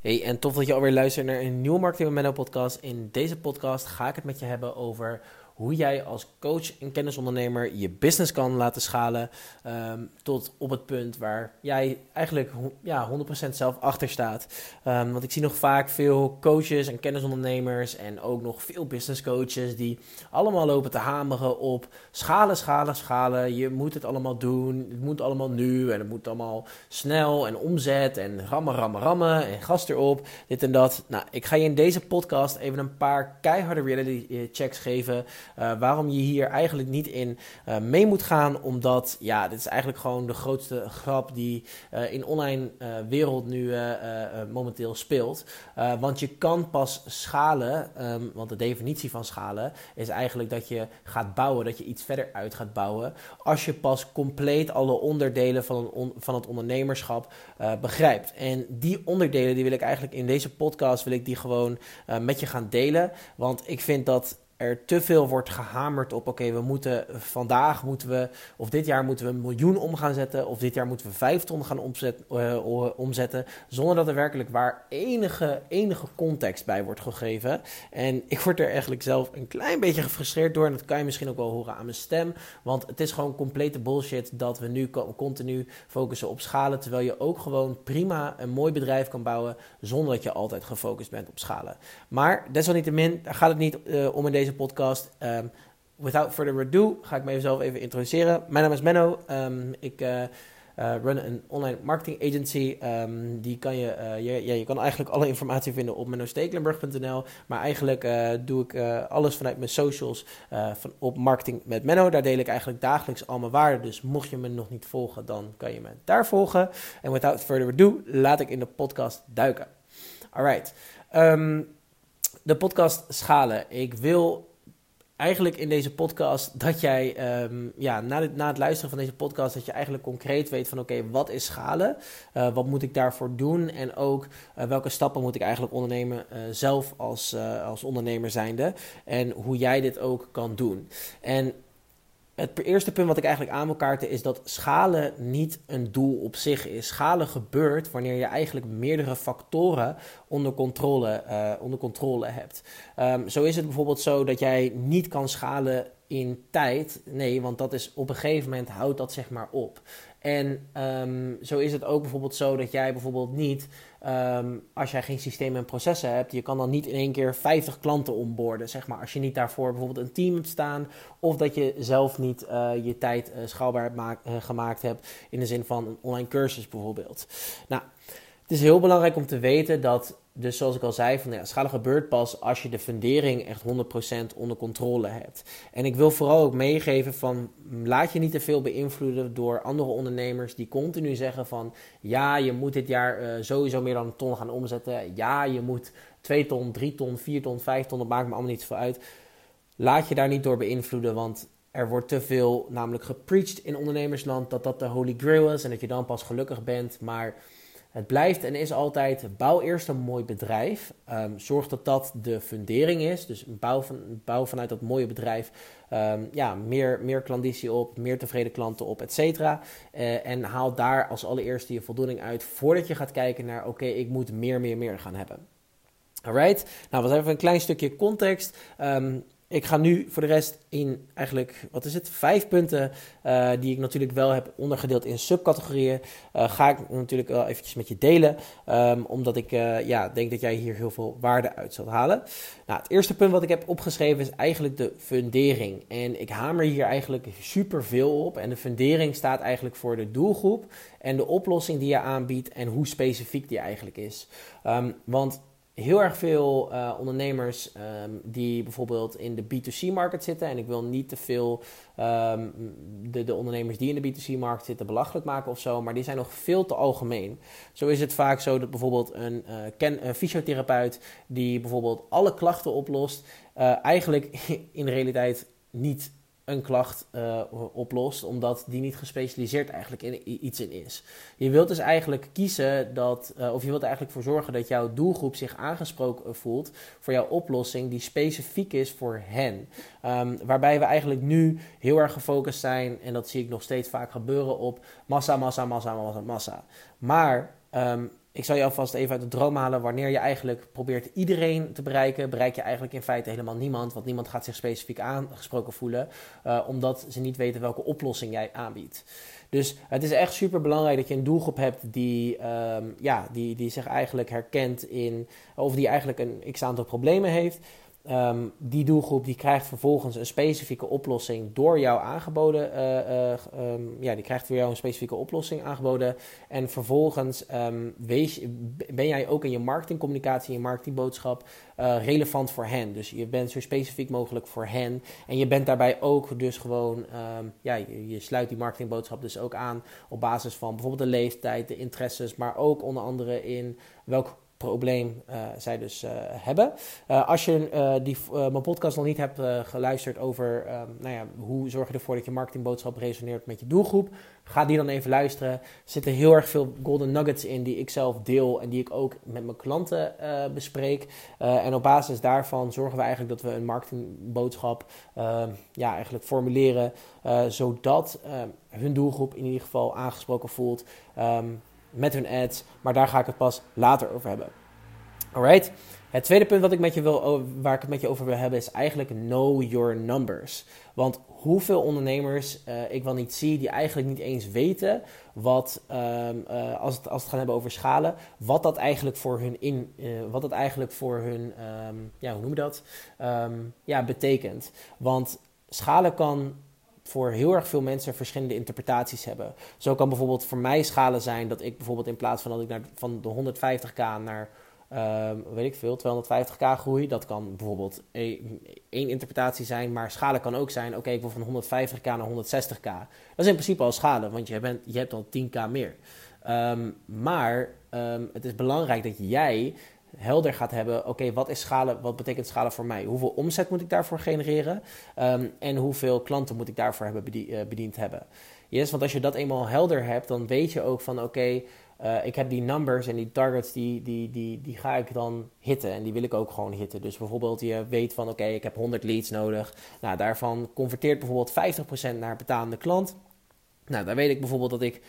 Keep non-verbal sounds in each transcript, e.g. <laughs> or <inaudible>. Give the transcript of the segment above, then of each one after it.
Hey, en tof dat je alweer luistert naar een nieuwe Marketing Menno podcast. In deze podcast ga ik het met je hebben over hoe jij als coach en kennisondernemer je business kan laten schalen ehm, tot op het punt waar jij eigenlijk ja, 100% zelf achter staat. Um, want ik zie nog vaak veel coaches en kennisondernemers en ook nog veel business coaches die allemaal lopen te hameren op schalen, schalen, schalen. Je moet het allemaal doen, het moet allemaal nu en het moet allemaal snel en omzet en rammen, rammen, rammen en gas erop, dit en dat. Nou, ik ga je in deze podcast even een paar keiharde reality checks geven. Uh, waarom je hier eigenlijk niet in uh, mee moet gaan, omdat ja, dit is eigenlijk gewoon de grootste grap die uh, in online wereld nu momenteel speelt. want je kan pas schalen, um, want de definitie van schalen is eigenlijk dat je gaat bouwen, dat je iets verder uit gaat bouwen, als je pas compleet alle onderdelen van, een van het ondernemerschap begrijpt. En die onderdelen die wil ik eigenlijk in deze podcast wil ik die gewoon met je gaan delen, want ik vind dat er te veel wordt gehamerd op: oké, we moeten vandaag moeten we, of dit jaar moeten we een miljoen om gaan zetten, of dit jaar moeten we vijf ton gaan omzet, uh, omzetten, zonder dat er werkelijk waar enige, enige context bij wordt gegeven. En ik word er eigenlijk zelf een klein beetje gefrustreerd door, en dat kan je misschien ook wel horen aan mijn stem, want het is gewoon complete bullshit dat we nu continu focussen op schalen, terwijl je ook gewoon prima een mooi bedrijf kan bouwen zonder dat je altijd gefocust bent op schalen. Maar desalniettemin, gaat het niet uh, om in deze podcast. Um, without further ado ga ik mezelf even introduceren. Mijn naam is Menno. Um, ik uh, uh, run een online marketing agency. Um, die kan je, uh, je, ja, je kan eigenlijk alle informatie vinden op mennostekelenburg.nl. Maar eigenlijk doe ik alles vanuit mijn socials van, op marketing met Menno. Daar deel ik eigenlijk dagelijks al mijn waarden. Dus mocht je me nog niet volgen, dan kan je me daar volgen. En without further ado, laat ik in de podcast duiken. Alright. De podcast schalen. Ik wil eigenlijk in deze podcast dat jij, um, ja, na, het, na het luisteren van deze podcast, dat je eigenlijk concreet weet van oké, wat is schalen? Uh, wat moet ik daarvoor doen? En ook uh, welke stappen moet ik eigenlijk ondernemen uh, zelf als, als ondernemer zijnde? En hoe jij dit ook kan doen. En het eerste punt wat ik eigenlijk aan wil kaarten is dat schalen niet een doel op zich is. Schalen gebeurt wanneer je eigenlijk meerdere factoren onder controle, uh, onder controle hebt. Um, zo is het bijvoorbeeld zo dat jij niet kan schalen in tijd. Nee, want dat is op een gegeven moment houdt dat zeg maar op. En um, zo is het ook bijvoorbeeld zo dat jij bijvoorbeeld niet, um, als jij geen systemen en processen hebt, je kan dan niet in één keer 50 klanten onboorden, zeg maar. Als je niet daarvoor bijvoorbeeld een team hebt staan, of dat je zelf niet uh, je tijd uh, schaalbaar uh, gemaakt hebt, in de zin van een online cursus bijvoorbeeld. Nou, het is heel belangrijk om te weten dat dus zoals ik al zei, van, ja, schalen gebeurt pas als je de fundering echt 100% onder controle hebt. En ik wil vooral ook meegeven van, laat je niet te veel beïnvloeden door andere ondernemers die continu zeggen van, ja, je moet dit jaar uh, sowieso meer dan een ton gaan omzetten. Ja, je moet 2 ton, 3 ton, 4 ton, 5 ton, dat maakt me allemaal niet zoveel uit. Laat je daar niet door beïnvloeden, want er wordt te veel namelijk gepreached in ondernemersland dat dat de holy grail is en dat je dan pas gelukkig bent, maar het blijft en is altijd, bouw eerst een mooi bedrijf. Um, zorg dat dat de fundering is. Dus bouw, van, bouw vanuit dat mooie bedrijf um, ja, meer, meer klanditie op, meer tevreden klanten op, et cetera. Uh, en haal daar als allereerste je voldoening uit voordat je gaat kijken naar, oké, ik moet meer, meer, meer gaan hebben. Alright, nou wat even een klein stukje context. Um, ik ga nu voor de rest in eigenlijk, wat is het, vijf punten uh, die ik natuurlijk wel heb ondergedeeld in subcategorieën. Uh, ga ik natuurlijk wel eventjes met je delen, um, omdat ik uh, ja, denk dat jij hier heel veel waarde uit zult halen. Nou, het eerste punt wat ik heb opgeschreven is eigenlijk de fundering. En ik hamer hier eigenlijk super veel op. En de fundering staat eigenlijk voor de doelgroep en de oplossing die je aanbiedt en hoe specifiek die eigenlijk is. Um, want heel erg veel uh, ondernemers um, die bijvoorbeeld in de B2C-markt zitten. En ik wil niet te veel um, de, de, ondernemers die in de B2C-markt zitten belachelijk maken of zo. Maar die zijn nog veel te algemeen. Zo is het vaak zo dat bijvoorbeeld een, uh, ken, een fysiotherapeut die bijvoorbeeld alle klachten oplost. Uh, eigenlijk <laughs> in de realiteit niet een klacht uh, oplost, omdat die niet gespecialiseerd eigenlijk in iets in is. Je wilt dus eigenlijk kiezen dat, uh, of je wilt eigenlijk voor zorgen dat jouw doelgroep zich aangesproken voelt voor jouw oplossing die specifiek is voor hen. Um, waarbij we eigenlijk nu heel erg gefocust zijn, en dat zie ik nog steeds vaak gebeuren, op massa, massa, massa, massa, massa. Maar um, ik zal je alvast even uit de droom halen. Wanneer je eigenlijk probeert iedereen te bereiken, bereik je eigenlijk in feite helemaal niemand. Want niemand gaat zich specifiek aangesproken voelen, uh, omdat ze niet weten welke oplossing jij aanbiedt. Dus het is echt super belangrijk dat je een doelgroep hebt die, um, ja, die, die zich eigenlijk herkent in, of die eigenlijk een x aantal problemen heeft. Ehm, die doelgroep die krijgt vervolgens een specifieke oplossing door jou aangeboden. Uh, ja, die krijgt voor jou een specifieke oplossing aangeboden. En vervolgens wees, ben jij ook in je marketingcommunicatie, in je marketingboodschap uh, relevant voor hen. Dus je bent zo specifiek mogelijk voor hen. En je bent daarbij ook dus gewoon, ja, je, je, sluit die marketingboodschap dus ook aan op basis van bijvoorbeeld de leeftijd, de interesses, maar ook onder andere in welk probleem uh, zij dus uh, hebben. Uh, als je die, mijn podcast nog niet hebt geluisterd over nou ja, hoe zorg je ervoor dat je marketingboodschap resoneert met je doelgroep, ga die dan even luisteren. Er zitten heel erg veel golden nuggets in die ik zelf deel en die ik ook met mijn klanten bespreek. en op basis daarvan zorgen we eigenlijk dat we een marketingboodschap ja, eigenlijk formuleren, zodat hun doelgroep in ieder geval aangesproken voelt. Met hun ads. Maar daar ga ik het pas later over hebben. Alright. Het tweede punt wat ik met je wil, waar ik het met je over wil hebben is eigenlijk know your numbers. Want hoeveel ondernemers uh, ik wel niet zie die eigenlijk niet eens weten wat, um, uh, als, het, als het gaan hebben over schalen, wat dat eigenlijk voor hun, in, uh, wat dat eigenlijk voor hun um, ja, hoe noem je dat? Um, ja, betekent. Want schalen kan voor heel erg veel mensen verschillende interpretaties hebben. Zo kan bijvoorbeeld voor mij schalen zijn dat ik bijvoorbeeld in plaats van dat ik naar, van de 150k naar uh, weet ik veel, 250k groei. Dat kan bijvoorbeeld e-, één interpretatie zijn, maar schalen kan ook zijn: oké, ik wil van 150k naar 160k. Dat is in principe al schalen, want je, bent, je hebt al 10k meer. Um, maar um, het is belangrijk dat jij helder gaat hebben, oké, wat is schalen, wat betekent schalen voor mij? Hoeveel omzet moet ik daarvoor genereren? Um, en hoeveel klanten moet ik daarvoor hebben uh, bediend hebben? Yes, want als je dat eenmaal helder hebt, dan weet je ook van, oké, uh, ik heb die numbers en die targets, die, die, die, die ga ik dan hitten. En die wil ik ook gewoon hitten. Dus bijvoorbeeld je weet van, oké, ik heb 100 leads nodig. Nou, daarvan converteert bijvoorbeeld 50% naar betalende klant. Nou, dan weet ik bijvoorbeeld dat ik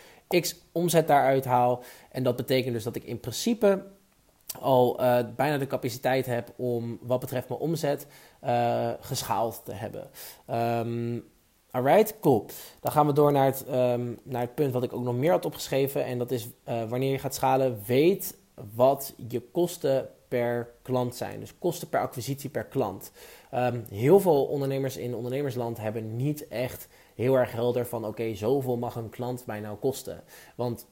x omzet daaruit haal. En dat betekent dus dat ik in principe al uh, bijna de capaciteit heb om wat betreft mijn omzet uh, geschaald te hebben. Um, alright, cool. Dan gaan we door naar het, um, naar het punt wat ik ook nog meer had opgeschreven. En dat is uh, wanneer je gaat schalen, weet wat je kosten per klant zijn. Dus kosten per acquisitie per klant. Um, heel veel ondernemers in ondernemersland hebben niet echt heel erg helder van oké, zoveel mag een klant mij nou kosten. Want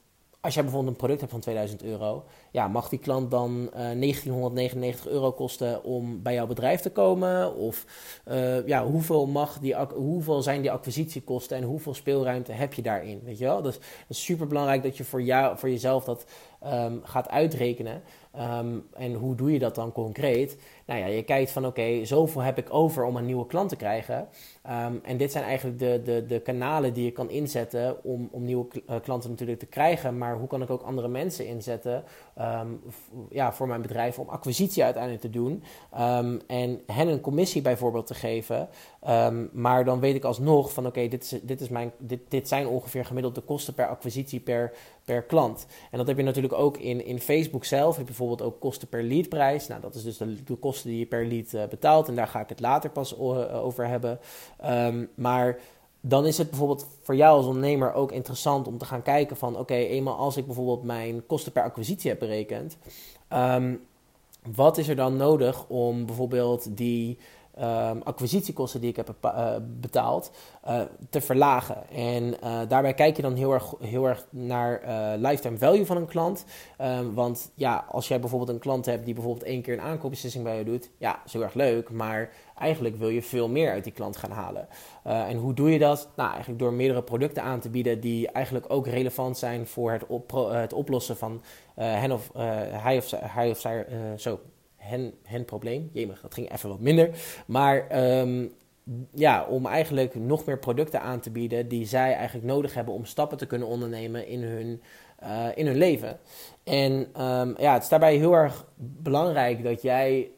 als jij bijvoorbeeld een product hebt van 2000 euro, ja, mag die klant dan uh, eh, 1999 euro kosten om bij jouw bedrijf te komen? Of uh, ja, hoeveel, mag die, hoeveel zijn die acquisitiekosten en hoeveel speelruimte heb je daarin? Weet je wel? Dus het is super belangrijk dat je voor, jou, voor jezelf dat um, gaat uitrekenen. Um, en hoe doe je dat dan concreet? Nou ja, je kijkt van oké, zoveel heb ik over om een nieuwe klant te krijgen. Um, en dit zijn eigenlijk de, de, de kanalen die je kan inzetten om, om nieuwe eh, klanten natuurlijk te krijgen. Maar hoe kan ik ook andere mensen inzetten ja, voor mijn bedrijf om acquisitie uiteindelijk te doen. En hen een commissie bijvoorbeeld te geven. maar dan weet ik alsnog van oké, dit, is, dit, is mijn, dit, dit zijn ongeveer gemiddelde kosten per acquisitie per, per klant. En dat heb je natuurlijk ook in, in Facebook zelf. Heb je bijvoorbeeld ook kosten per leadprijs. Nou, dat is dus de, kosten die je per lead uh, betaalt. En daar ga ik het later pas uh, over hebben. Um, maar dan is het bijvoorbeeld voor jou als ondernemer ook interessant om te gaan kijken van... oké, eenmaal als ik bijvoorbeeld mijn kosten per acquisitie heb berekend... Um, wat is er dan nodig om bijvoorbeeld die um, acquisitiekosten die ik heb uh, betaald uh, te verlagen. En uh, daarbij kijk je dan heel erg, heel erg naar lifetime value van een klant. Um, want ja, als jij bijvoorbeeld een klant hebt die bijvoorbeeld één keer een aankoopbeslissing bij je doet, ja, is heel erg leuk, maar eigenlijk wil je veel meer uit die klant gaan halen. en hoe doe je dat? Nou, eigenlijk door meerdere producten aan te bieden die eigenlijk ook relevant zijn voor het, op, het oplossen van hen of, hij of, hij of zij, zo, hen, probleem. Jemig, dat ging even wat minder. Maar um, ja, om eigenlijk nog meer producten aan te bieden die zij eigenlijk nodig hebben om stappen te kunnen ondernemen in hun, uh, in hun leven. En um, ja, het is daarbij heel erg belangrijk dat jij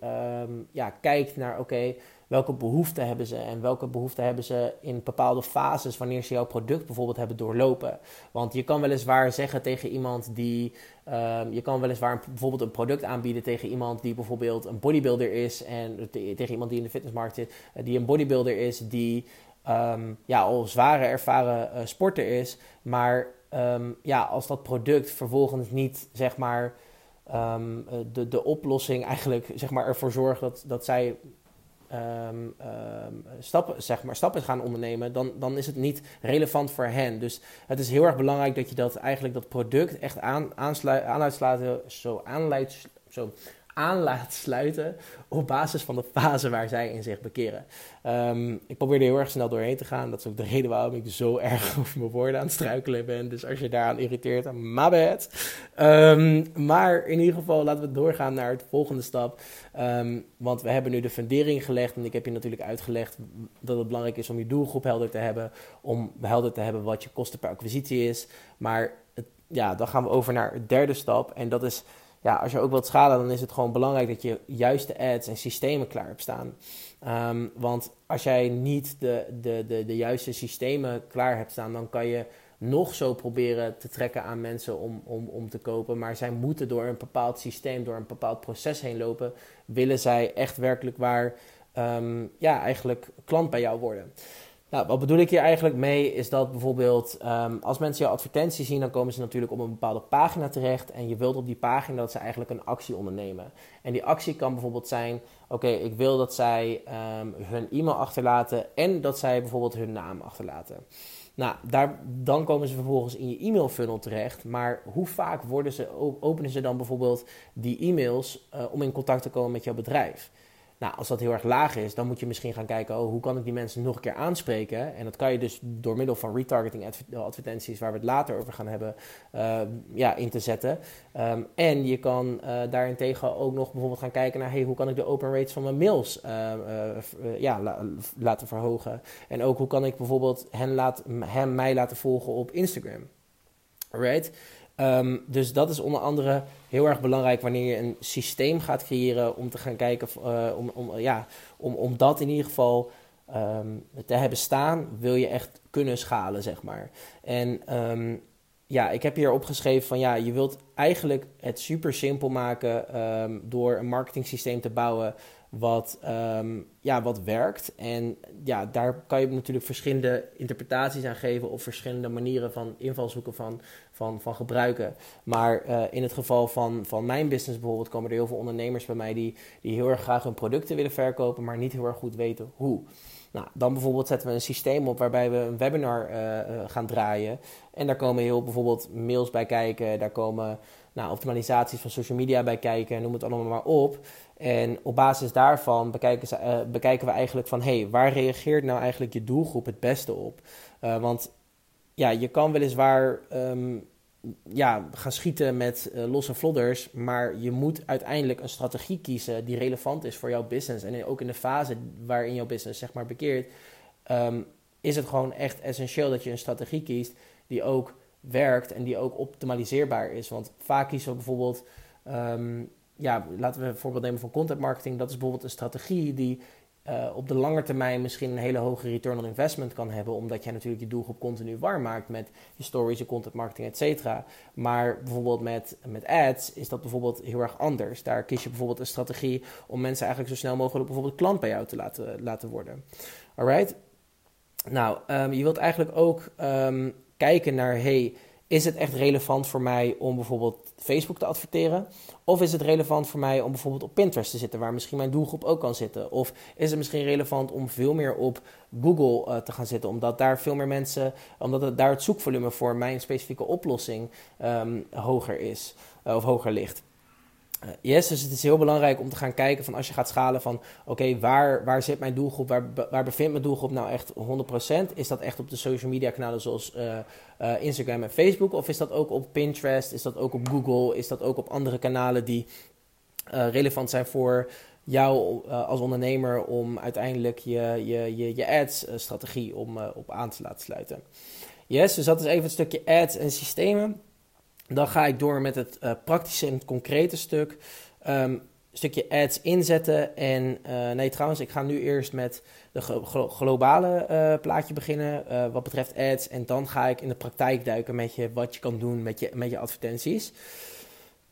um, ja, kijkt naar, oké, welke behoeften hebben ze en welke behoeften hebben ze in bepaalde fases wanneer ze jouw product bijvoorbeeld hebben doorlopen. Want je kan weliswaar zeggen tegen iemand die, um, je kan weliswaar een, bijvoorbeeld een product aanbieden tegen iemand die bijvoorbeeld een bodybuilder is en tegen iemand die in de fitnessmarkt zit, uh, die een bodybuilder is, die um, ja, al zware ervaren uh, sporter is, maar um, ja, als dat product vervolgens niet zeg maar de, de oplossing eigenlijk zeg maar, ervoor zorgt dat, dat zij um, stappen, zeg maar, stappen gaan ondernemen, dan, dan is het niet relevant voor hen. Dus het is heel erg belangrijk dat je dat eigenlijk dat product echt aan, aansluit, zo aanleidt, zo aan laat sluiten op basis van de fase waar zij in zich bekeren. Um, ik probeer er heel erg snel doorheen te gaan. Dat is ook de reden waarom ik zo <laughs> erg over mijn woorden aan het struikelen ben. Dus als je daaraan irriteert, my bad. Um, maar in ieder geval laten we doorgaan naar het volgende stap. Um, want we hebben nu de fundering gelegd. En ik heb je natuurlijk uitgelegd dat het belangrijk is om je doelgroep helder te hebben. Om helder te hebben wat je kosten per acquisitie is. Maar ja, dan gaan we over naar het derde stap. En dat is ja, als je ook wilt schalen, dan is het gewoon belangrijk dat je juiste ads en systemen klaar hebt staan. Ehm, want als jij niet de, de, de, de juiste systemen klaar hebt staan, dan kan je nog zo proberen te trekken aan mensen om, om, om te kopen. Maar zij moeten door een bepaald systeem, door een bepaald proces heen lopen. Willen zij echt werkelijk waar, um, ja, eigenlijk klant bij jou worden. Nou, wat bedoel ik hier eigenlijk mee is dat bijvoorbeeld um, als mensen jouw advertentie zien, dan komen ze natuurlijk op een bepaalde pagina terecht en je wilt op die pagina dat ze eigenlijk een actie ondernemen. En die actie kan bijvoorbeeld zijn, oké, ik wil dat zij um, hun e-mail achterlaten en dat zij bijvoorbeeld hun naam achterlaten. Nou, daar, dan komen ze vervolgens in je e-mail funnel terecht. Maar hoe vaak worden ze, openen ze dan bijvoorbeeld die e-mails uh, om in contact te komen met jouw bedrijf? Nou, als dat heel erg laag is, dan moet je misschien gaan kijken, oh, hoe kan ik die mensen nog een keer aanspreken? En dat kan je dus door middel van retargeting advertenties, waar we het later over gaan hebben, uh, ja, in te zetten. Um, en je kan uh, daarentegen ook nog bijvoorbeeld gaan kijken naar, hey, hoe kan ik de open rates van mijn mails uh, ja, la laten verhogen? En ook hoe kan ik bijvoorbeeld hen, laat, hem mij laten volgen op Instagram? Alright? Um, dus dat is onder andere heel erg belangrijk wanneer je een systeem gaat creëren om te gaan kijken, uh, om, om, ja, om, om dat in ieder geval um, te hebben staan, wil je echt kunnen schalen, zeg maar. En um, ja, ik heb hier opgeschreven van ja, je wilt eigenlijk het super simpel maken door een marketing systeem te bouwen wat, um, ja, wat werkt. En ja, daar kan je natuurlijk verschillende interpretaties aan geven of verschillende manieren van invalshoeken van, van, van gebruiken. Maar uh, in het geval van, van mijn business bijvoorbeeld komen er heel veel ondernemers bij mij die, die heel erg graag hun producten willen verkopen, maar niet heel erg goed weten hoe. Nou, dan bijvoorbeeld zetten we een systeem op waarbij we een webinar uh, gaan draaien. En daar komen heel bijvoorbeeld mails bij kijken, daar komen nou, optimalisaties van social media bij kijken, noem het allemaal maar op. En op basis daarvan bekijken, ze, uh, bekijken we eigenlijk van... hé, hey, waar reageert nou eigenlijk je doelgroep het beste op? Uh, want ja, je kan weliswaar um, ja, gaan schieten met uh, losse vlodders... maar je moet uiteindelijk een strategie kiezen die relevant is voor jouw business. En ook in de fase waarin jouw business zeg maar bekeert... Um, is het gewoon echt essentieel dat je een strategie kiest die ook werkt... en die ook optimaliseerbaar is. Want vaak kiezen we bijvoorbeeld... Um, ja, laten we een voorbeeld nemen van content marketing. Dat is bijvoorbeeld een strategie die uh, op de lange termijn misschien een hele hoge return on investment kan hebben, omdat jij natuurlijk je doelgroep continu warm maakt met je stories, je content marketing, et cetera. Maar bijvoorbeeld met, met ads is dat bijvoorbeeld heel erg anders. Daar kies je bijvoorbeeld een strategie om mensen eigenlijk zo snel mogelijk bijvoorbeeld klant bij jou te laten, laten worden. Alright? Nou, um, je wilt eigenlijk ook um, kijken naar, hey, is het echt relevant voor mij om bijvoorbeeld Facebook te adverteren? Of is het relevant voor mij om bijvoorbeeld op Pinterest te zitten, waar misschien mijn doelgroep ook kan zitten? Of is het misschien relevant om veel meer op Google uh, te gaan zitten, omdat daar veel meer mensen, omdat het, daar het zoekvolume voor mijn specifieke oplossing um, hoger is uh, of hoger ligt? Uh, yes, dus het is heel belangrijk om te gaan kijken van als je gaat schalen van oké, waar, waar zit mijn doelgroep, waar, waar bevindt mijn doelgroep nou echt 100%? Is dat echt op de social media kanalen zoals uh, uh, Instagram en Facebook? Of is dat ook op Pinterest? Is dat ook op Google? Is dat ook op andere kanalen die relevant zijn voor jou als ondernemer om uiteindelijk je, je, je, je ads-strategie om op aan te laten sluiten? Yes, dus dat is even het stukje ads en systemen. Dan ga ik door met het uh, praktische en het concrete stuk. Um, stukje ads inzetten. En nee, trouwens, ik ga nu eerst met de globale plaatje beginnen wat betreft ads. En dan ga ik in de praktijk duiken met je wat je kan doen met je, met je advertenties.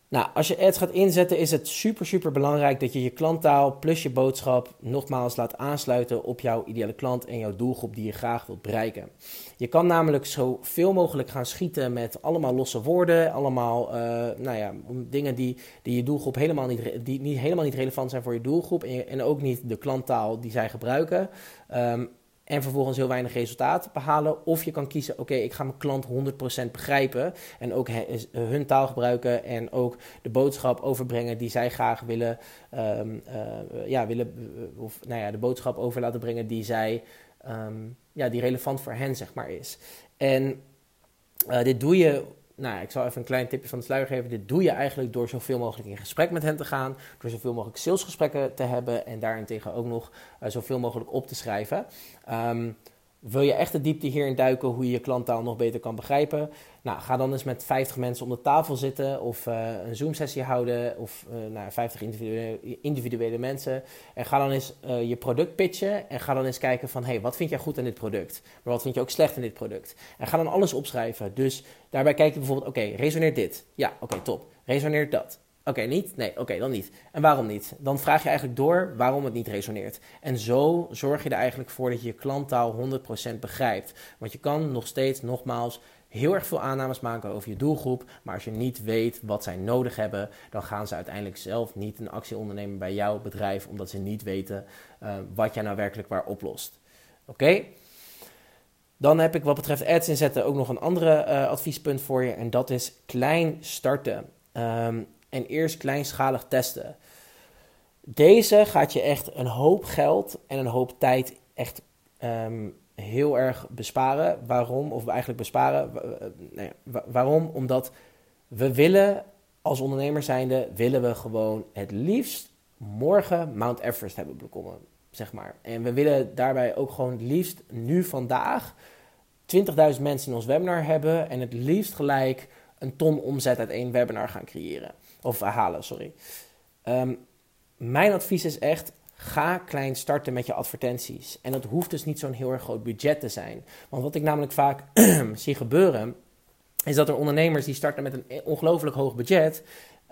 Nou, als je ads gaat inzetten, is het super, super belangrijk dat je je klanttaal plus je boodschap nogmaals laat aansluiten op jouw ideale klant en jouw doelgroep die je graag wilt bereiken. Je kan namelijk zoveel mogelijk gaan schieten met allemaal losse woorden, allemaal uh, nou ja, dingen die, die je doelgroep helemaal niet, die niet, helemaal niet relevant zijn voor je doelgroep en, ook niet de klanttaal die zij gebruiken. Um, en vervolgens heel weinig resultaat behalen. Of je kan kiezen, oké, ik ga mijn klant 100% begrijpen en ook hun taal gebruiken en ook de boodschap overbrengen die zij graag willen, um, uh, ja, willen of nou ja, de boodschap over laten brengen die zij, um, ja, die relevant voor hen, zeg maar, is. En uh, dit doe je nou, ik zal even een klein tipje van de sluier geven. Dit doe je eigenlijk door zoveel mogelijk in gesprek met hen te gaan, door zoveel mogelijk salesgesprekken te hebben en daarentegen ook nog uh, zoveel mogelijk op te schrijven. Um, wil je echt de diepte hierin duiken hoe je je klanttaal nog beter kan begrijpen? Nou, ga dan eens met 50 mensen om de tafel zitten of uh, een Zoom-sessie houden of uh, nou, 50 individuele, individuele, mensen. En ga dan eens uh, je product pitchen en ga dan eens kijken van, hey, wat vind jij goed aan dit product? Maar wat vind je ook slecht in dit product? En ga dan alles opschrijven. Dus daarbij kijk je bijvoorbeeld, oké, resoneert dit? Ja, oké, top. Resoneert dat? Oké, niet? Nee, oké, dan niet. En waarom niet? Dan vraag je eigenlijk door waarom het niet resoneert. En zo zorg je er eigenlijk voor dat je je klanttaal 100% begrijpt. Want je kan nog steeds, nogmaals, heel erg veel aannames maken over je doelgroep. Maar als je niet weet wat zij nodig hebben, dan gaan ze uiteindelijk zelf niet een actie ondernemen bij jouw bedrijf, omdat ze niet weten uh, wat jij nou werkelijk waar oplost. Oké? Dan heb ik wat betreft ads inzetten ook nog een andere uh, adviespunt voor je. En dat is klein starten. Um, en eerst kleinschalig testen. Deze gaat je echt een hoop geld en een hoop tijd echt um, heel erg besparen. Waarom? Of eigenlijk besparen. Nee, waarom? Omdat we willen als ondernemer zijnde, willen we gewoon het liefst morgen Mount Everest hebben beklommen. Zeg maar. En we willen daarbij ook gewoon het liefst nu vandaag 20.000 mensen in ons webinar hebben. En het liefst gelijk een ton omzet uit één webinar gaan creëren. Of halen, sorry. Ehm, mijn advies is echt, ga klein starten met je advertenties. En dat hoeft dus niet zo'n heel erg groot budget te zijn. Want wat ik namelijk vaak <clears throat> zie gebeuren, is dat er ondernemers die starten met een ongelooflijk hoog budget,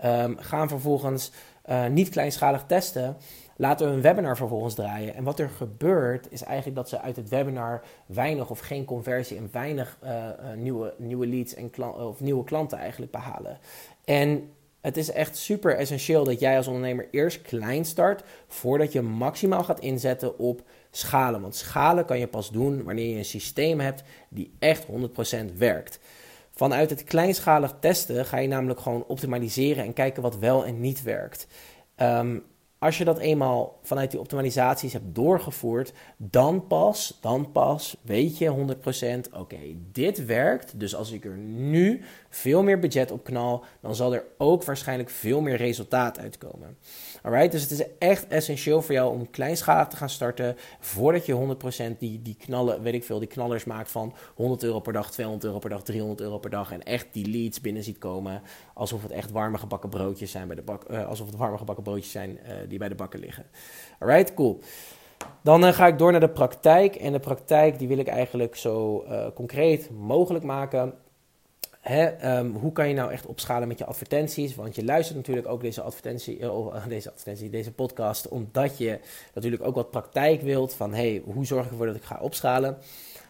um, gaan vervolgens uh, niet kleinschalig testen, laten hun webinar vervolgens draaien. En wat er gebeurt, is eigenlijk dat ze uit het webinar weinig of geen conversie en weinig uh, uh, nieuwe, nieuwe leads en of nieuwe klanten eigenlijk behalen. En het is echt super essentieel dat jij als ondernemer eerst klein start voordat je maximaal gaat inzetten op schalen. Want schalen kan je pas doen wanneer je een systeem hebt die echt 100% werkt. Vanuit het kleinschalig testen ga je namelijk gewoon optimaliseren en kijken wat wel en niet werkt. Um, als je dat eenmaal vanuit die optimalisaties hebt doorgevoerd, dan pas, dan pas weet je 100%, oké, dit werkt. Dus als ik er nu veel meer budget op knal, dan zal er ook waarschijnlijk veel meer resultaat uitkomen. Alright, dus het is echt essentieel voor jou om kleinschalig te gaan starten voordat je 100% die, die knallen, weet ik veel, die knallers maakt van 100 euro per dag, 200 euro per dag, 300 euro per dag en echt die leads binnen ziet komen alsof het echt warme gebakken broodjes zijn bij de bak, uh, alsof het warme gebakken broodjes zijn uh, die bij de bakken liggen. Alright, cool. Dan uh, ga ik door naar de praktijk en de praktijk die wil ik eigenlijk zo concreet mogelijk maken. Hè, um, hoe kan je nou echt opschalen met je advertenties? Want je luistert natuurlijk ook deze advertentie, uh, deze advertentie, deze podcast, omdat je natuurlijk ook wat praktijk wilt van hey, hoe zorg ik ervoor dat ik ga opschalen?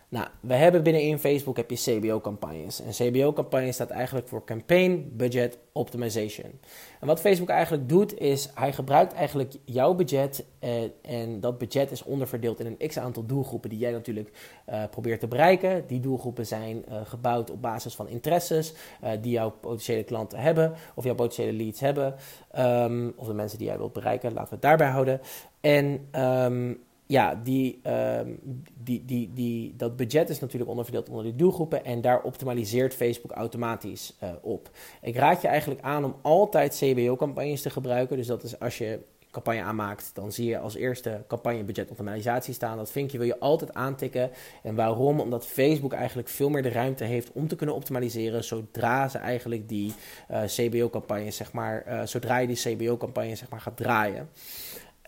Nou, we hebben binnenin Facebook heb je CBO-campagnes. En CBO-campagne staat eigenlijk voor Campaign Budget Optimization. En wat Facebook eigenlijk doet, is hij gebruikt eigenlijk jouw budget. Eh, en dat budget is onderverdeeld in een x-aantal doelgroepen die jij natuurlijk uh, probeert te bereiken. Die doelgroepen zijn uh, gebouwd op basis van interesses die jouw potentiële klanten hebben. Of jouw potentiële leads hebben. Um, of de mensen die jij wilt bereiken. Laten we het daarbij houden. En um, ja, die, um, die, die, die, dat budget is natuurlijk onderverdeeld onder die doelgroepen en daar optimaliseert Facebook automatisch uh, op. Ik raad je eigenlijk aan om altijd CBO-campagnes te gebruiken. Dus dat is als je campagne aanmaakt, dan zie je als eerste campagnebudget optimalisatie staan. Dat vinkje wil je altijd aantikken. En waarom? Omdat Facebook eigenlijk veel meer de ruimte heeft om te kunnen optimaliseren zodra ze eigenlijk die uh, CBO-campagne, zeg maar, uh, zodra je die CBO-campagne zeg maar gaat draaien.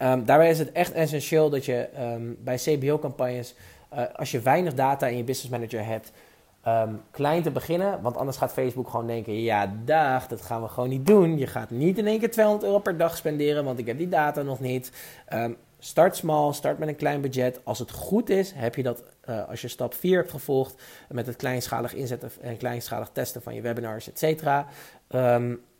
Um, daarbij is het echt essentieel dat je um, bij CBO-campagnes, uh, als je weinig data in je business manager hebt, um, klein te beginnen. Want anders gaat Facebook gewoon denken: ja, dag, dat gaan we gewoon niet doen. Je gaat niet in één keer 200 euro per dag spenderen, want ik heb die data nog niet. start small, start met een klein budget. Als het goed is, heb je dat uh, als je stap 4 hebt gevolgd met het kleinschalig inzetten en kleinschalig testen van je webinars, et cetera.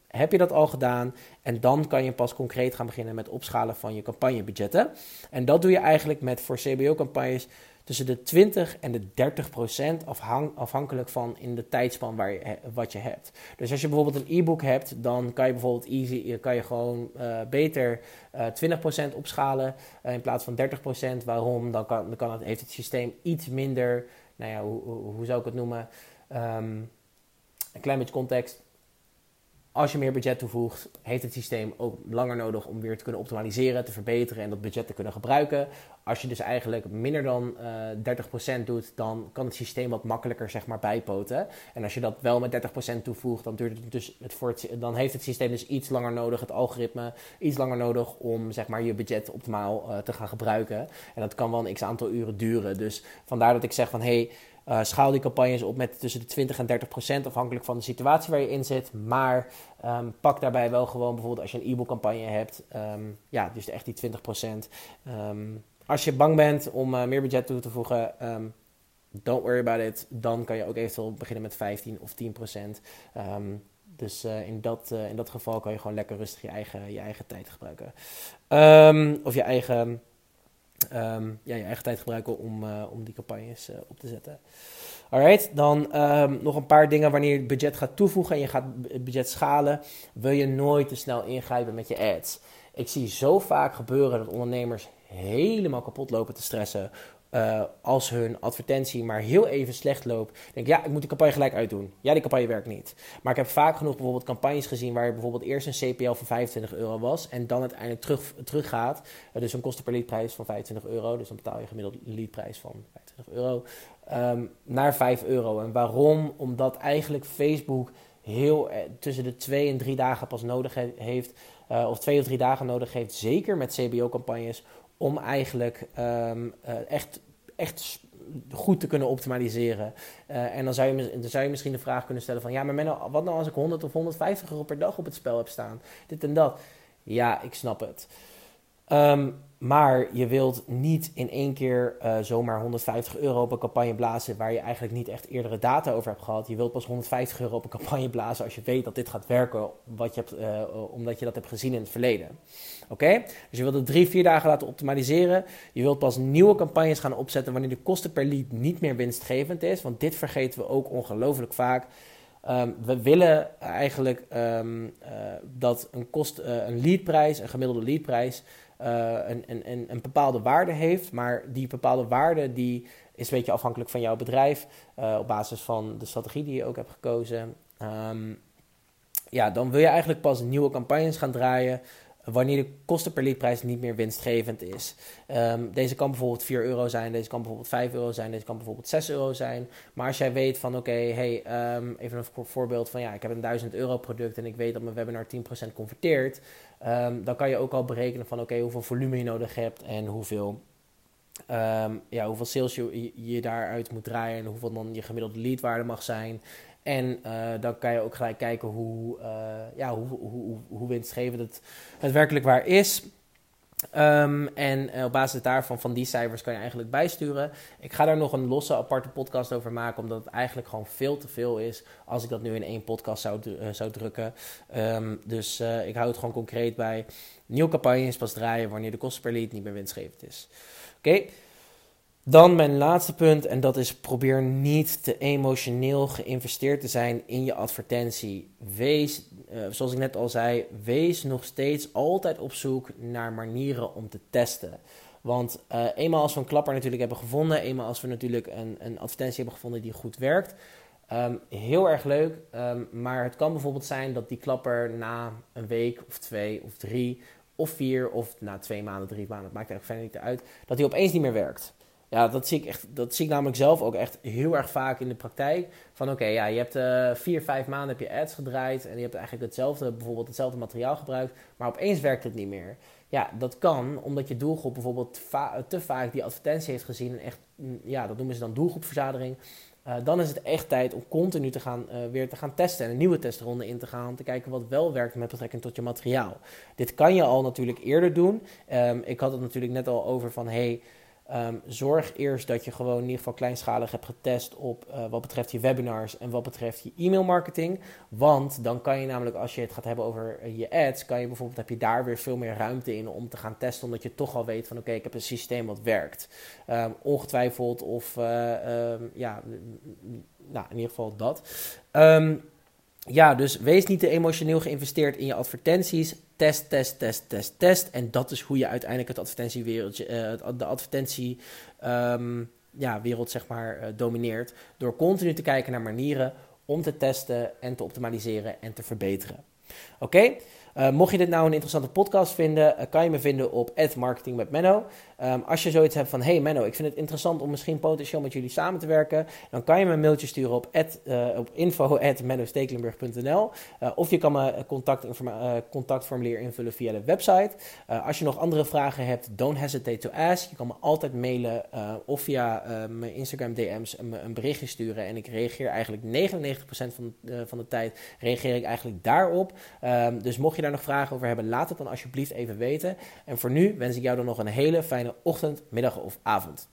Heb je dat al gedaan? En dan kan je pas concreet gaan beginnen met opschalen van je campagnebudgetten. En dat doe je eigenlijk met voor CBO-campagnes tussen de 20 en de 30 procent afhang, afhankelijk van in de tijdspan waar je, wat je hebt. Dus als je bijvoorbeeld een e-book hebt, dan kan je bijvoorbeeld easy, kan je gewoon uh, beter uh, eh, 20 procent opschalen uh, in plaats van 30 procent. Waarom? Dan, kan, dan kan het, heeft het systeem iets minder, nou ja, hoe, hoe, hoe zou ik het noemen? Um, een klein beetje context als je meer budget toevoegt, heeft het systeem ook langer nodig om weer te kunnen optimaliseren, te verbeteren en dat budget te kunnen gebruiken. Als je dus eigenlijk minder dan uh, eh, 30% doet, dan kan het systeem wat makkelijker zeg maar, bijpoten. En als je dat wel met 30% toevoegt, dan, duurt het dus het voor het, dan heeft het systeem dus iets langer nodig, het algoritme iets langer nodig om zeg maar, je budget optimaal uh, te gaan gebruiken. En dat kan wel een x aantal uren duren. Dus vandaar dat ik zeg van hey, uh, schaal die campagnes op met tussen de 20 en 30 procent, afhankelijk van de situatie waar je in zit. Maar um, pak daarbij wel gewoon bijvoorbeeld als je een e-book campagne hebt, um, ja, dus echt die 20 procent. Um, als je bang bent om uh, meer budget toe te voegen, don't worry about it. Dan kan je ook eventueel beginnen met 15 of 10 procent. dus uh, in, dat, in dat geval kan je gewoon lekker rustig je eigen, je eigen tijd gebruiken. of je eigen um, ja, je eigen tijd gebruiken om, uh, om die campagnes uh, op te zetten. Alright, dan um, nog een paar dingen wanneer je budget gaat toevoegen en je gaat het budget schalen, wil je nooit te snel ingrijpen met je ads. Ik zie zo vaak gebeuren dat ondernemers helemaal kapot lopen te stressen uh, als hun advertentie maar heel even slecht loopt, denk ik, ja, ik moet die campagne gelijk uitdoen. Ja, die campagne werkt niet. Maar ik heb vaak genoeg bijvoorbeeld campagnes gezien waar bijvoorbeeld eerst een CPL van 25 euro was en dan uiteindelijk terug, teruggaat. Uh, dus een kosten per leadprijs van 25 euro, dus dan betaal je gemiddeld leadprijs van 25 euro, um, naar 5 euro. En waarom? Omdat eigenlijk Facebook heel eh, tussen de 2 en 3 dagen pas nodig he heeft, of 2 of 3 dagen nodig heeft, zeker met CBO-campagnes, om eigenlijk um, uh, echt, echt goed te kunnen optimaliseren. Uh, en dan zou, je, zou je misschien de vraag kunnen stellen van... ja, maar wat nou als ik 100 of 150 euro per dag op het spel heb staan? Dit en dat. Ja, ik snap het. Um, maar je wilt niet in één keer uh, zomaar 150 euro op een campagne blazen waar je eigenlijk niet echt eerdere data over hebt gehad. Je wilt pas 150 euro op een campagne blazen als je weet dat dit gaat werken, wat je hebt, uh, omdat je dat hebt gezien in het verleden. Oké? Dus je wilt het drie, vier dagen laten optimaliseren. Je wilt pas nieuwe campagnes gaan opzetten wanneer de kosten per lead niet meer winstgevend is. Want dit vergeten we ook ongelooflijk vaak. Um, we willen eigenlijk um, uh, dat een, kost, een leadprijs, een gemiddelde leadprijs, een, een, een, bepaalde waarde heeft. Maar die bepaalde waarde die is een beetje afhankelijk van jouw bedrijf. Uh, op basis van de strategie die je ook hebt gekozen. Um, ja, dan wil je eigenlijk pas nieuwe campagnes gaan draaien wanneer de kosten per leadprijs niet meer winstgevend is. Um, deze kan bijvoorbeeld 4 euro zijn, deze kan bijvoorbeeld 5 euro zijn, deze kan bijvoorbeeld 6 euro zijn. Maar als jij weet van oké, hey, um, even een voorbeeld van ja, ik heb een 1000 euro product en ik weet dat mijn webinar 10% converteert. Um, dan kan je ook al berekenen van oké, hoeveel volume je nodig hebt en hoeveel Um, ja, hoeveel sales je, je, daaruit moet draaien en hoeveel dan je gemiddelde leadwaarde mag zijn. En uh, dan kan je ook gelijk kijken hoe, uh, ja, hoe, hoe, hoe, hoe winstgevend het, het werkelijk waar is. Um, en uh, op basis daarvan, van die cijfers, kan je eigenlijk bijsturen. Ik ga daar nog een losse aparte podcast over maken, omdat het eigenlijk gewoon veel te veel is als ik dat nu in één podcast zou, zou drukken. Um, dus ik hou het gewoon concreet bij nieuwe campagnes pas draaien wanneer de kosten per lead niet meer winstgevend is. Oké. Dan mijn laatste punt, en dat is probeer niet te emotioneel geïnvesteerd te zijn in je advertentie. Wees, uh, zoals ik net al zei, wees nog steeds altijd op zoek naar manieren om te testen. Want uh, eenmaal als we een klapper natuurlijk hebben gevonden, eenmaal als we natuurlijk een, een advertentie hebben gevonden die goed werkt, um, heel erg leuk. Um, maar het kan bijvoorbeeld zijn dat die klapper na een week of twee of drie of vier of na twee maanden, drie maanden, het maakt eigenlijk verder niet uit, dat hij opeens niet meer werkt. Ja, dat zie ik, echt, dat zie ik namelijk zelf ook echt heel erg vaak in de praktijk. Van oké, ja, je hebt uh, vier, vijf maanden heb je ads gedraaid en je hebt eigenlijk hetzelfde, bijvoorbeeld hetzelfde materiaal gebruikt, maar opeens werkt het niet meer. Ja, dat kan omdat je doelgroep bijvoorbeeld te vaak die advertentie heeft gezien en echt, mm, ja, dat noemen ze dan doelgroepverzadiging. Uh, dan is het echt tijd om continu te gaan, uh, weer te gaan testen en een nieuwe testronde in te gaan. Om te kijken wat wel werkt met betrekking tot je materiaal. Dit kan je al natuurlijk eerder doen. Um, ik had het natuurlijk net al over van hey, Ehm, zorg eerst dat je gewoon in ieder geval kleinschalig hebt getest op uh, wat betreft je webinars en wat betreft je e-mail marketing. Want dan kan je namelijk, als je het gaat hebben over eh, je ads, kan je bijvoorbeeld, heb je daar weer veel meer ruimte in om te gaan testen. Omdat je toch al weet van oké, ik heb een systeem wat werkt. Um, ongetwijfeld of uh, um, ja, nou in ieder geval dat. Ja, dus wees niet te emotioneel geïnvesteerd in je advertenties test, test, test, test, test. En dat is hoe je uiteindelijk het advertentiewereldje, uh, de advertentie um, ja, wereld zeg maar, uh, domineert. Door continu te kijken naar manieren om te testen en te optimaliseren en te verbeteren. Oké? Uh, mocht je dit nou een interessante podcast vinden, kan je me vinden op Marketing met Menno. Um, als je zoiets hebt van, hey Menno, ik vind het interessant om misschien potentieel met jullie samen te werken, dan kan je me een mailtje sturen op, uh, op info.mennostekelenburg.nl of je kan me contact, contactformulier invullen via de website. als je nog andere vragen hebt, don't hesitate to ask. Je kan me altijd mailen of via mijn Instagram DM's een, een, berichtje sturen en ik reageer eigenlijk 99% van, van de tijd reageer ik eigenlijk daarop. Um, dus mocht je daar nog vragen over hebben, laat het dan alsjeblieft even weten. En voor nu wens ik jou dan nog een hele ochtend, middag of avond.